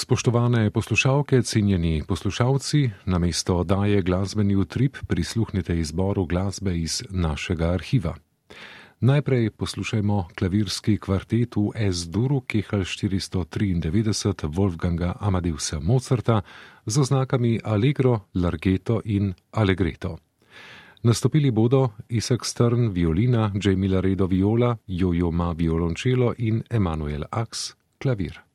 Spoštovane poslušalke, cenjeni poslušalci, na mesto oddaje glasbeni utrip prisluhnite izboru glasbe iz našega arhiva. Najprej poslušajmo klavirski kvartet v S-duru Kehal 493 Wolfganga Amadeusa Mozarta z oznakami Allegro, Larghetto in Allegretto. Nastopili bodo Isaac Stern violina, Jamie Laredo viola, Jojo Ma violončelo in Emanuel Ax klavir.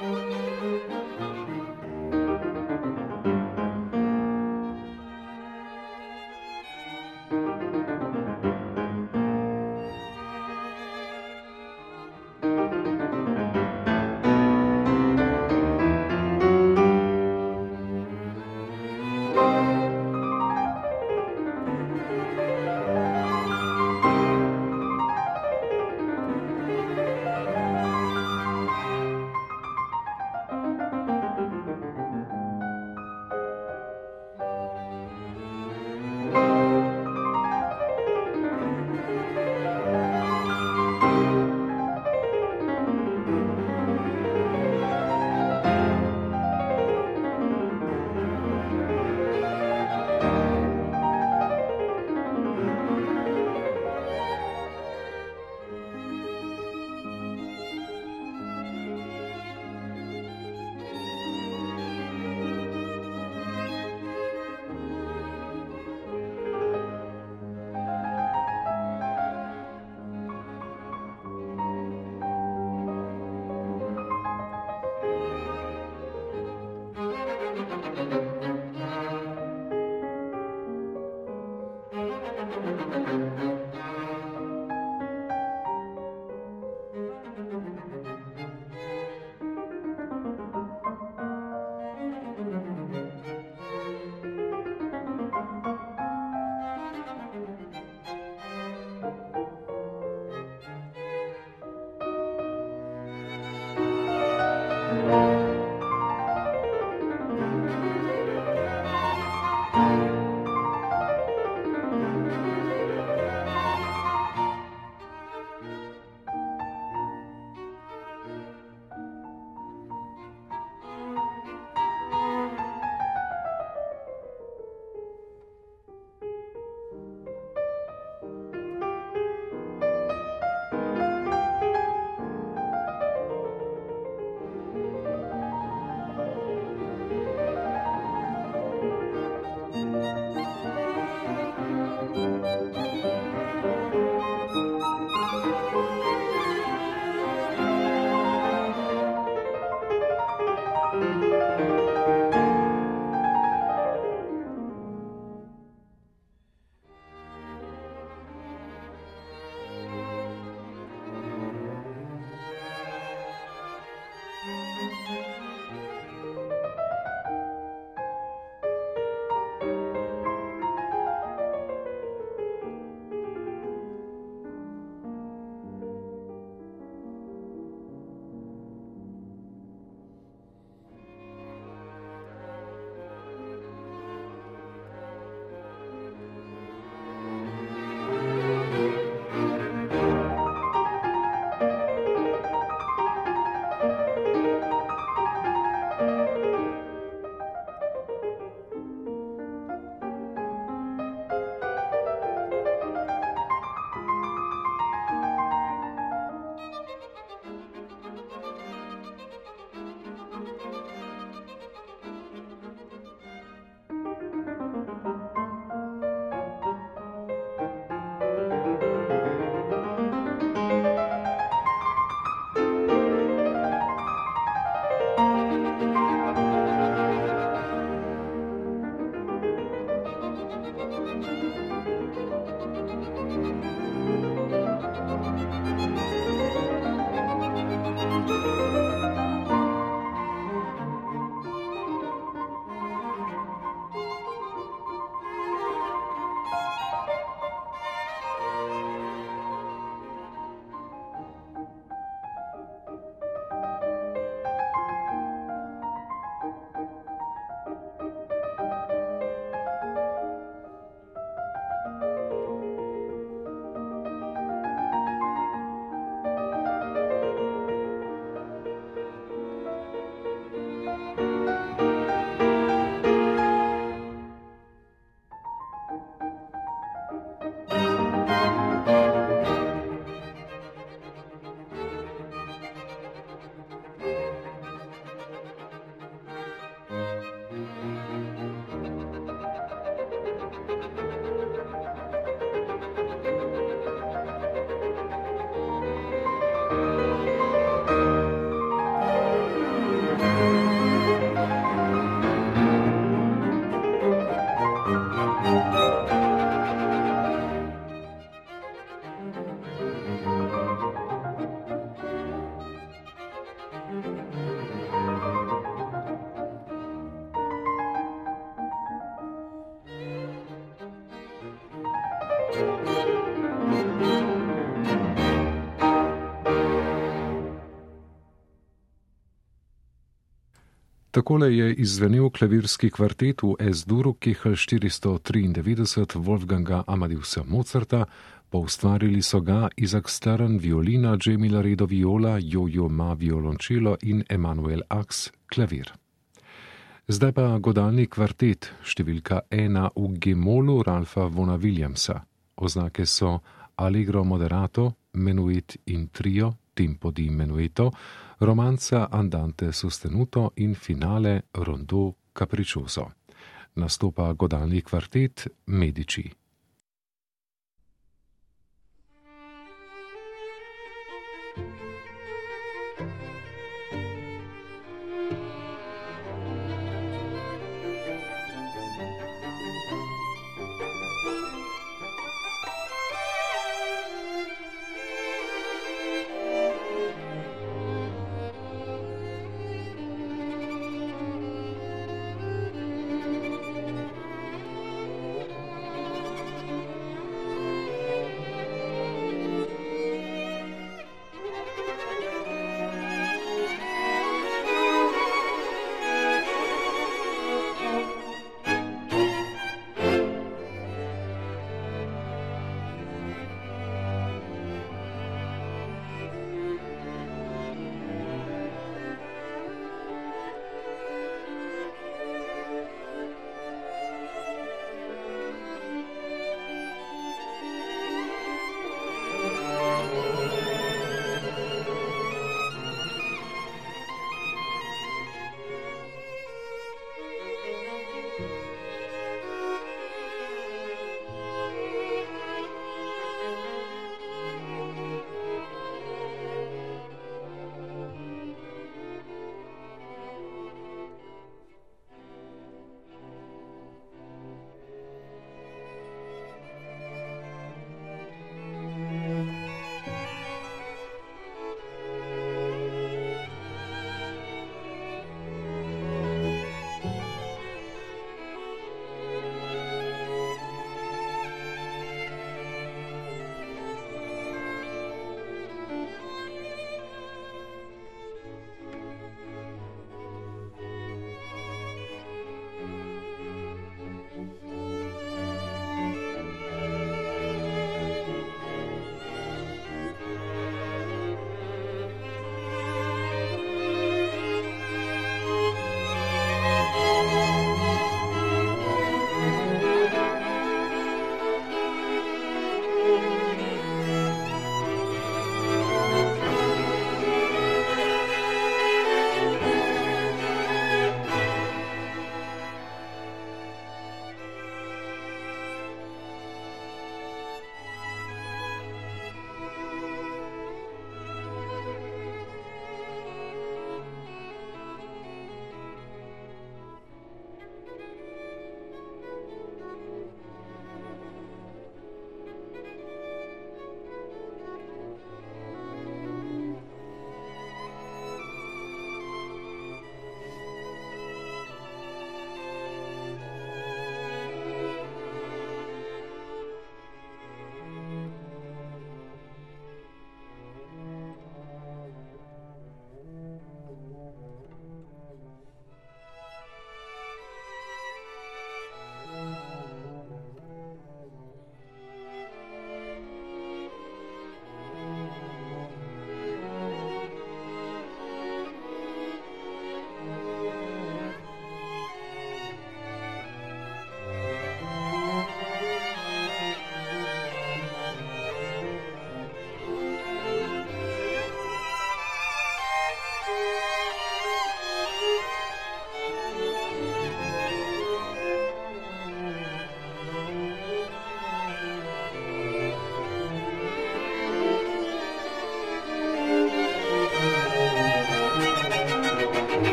Música Takole je izvenel klavirski kvartet v S-duru Kehel 493 Wolfganga Amadeusa Mozarta, poustvarili so ga Izak Stern violina, Jamie Laredo viola, Jojo Ma violončelo in Emanuel Ax klavir. Zdaj pa godalni kvartet, številka ena v Gemolu Ralfa Vona Williamsa. Oznake so Allegro Moderato, Menuet in Trio, Tempo di Menueto, romanza Andante sostenuto in finale Rondo capriccioso. Nastopa godalni kvartet Medici.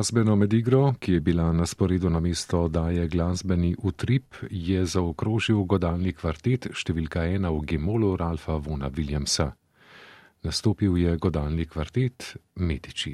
Glasbeno medigro, ki je bila na sporedu na mesto oddaje glasbeni utrip, je zaokrožil godalni kvartet številka ena v Gemolu Ralfa Vona Williamsa. Nastopil je godalni kvartet Medici.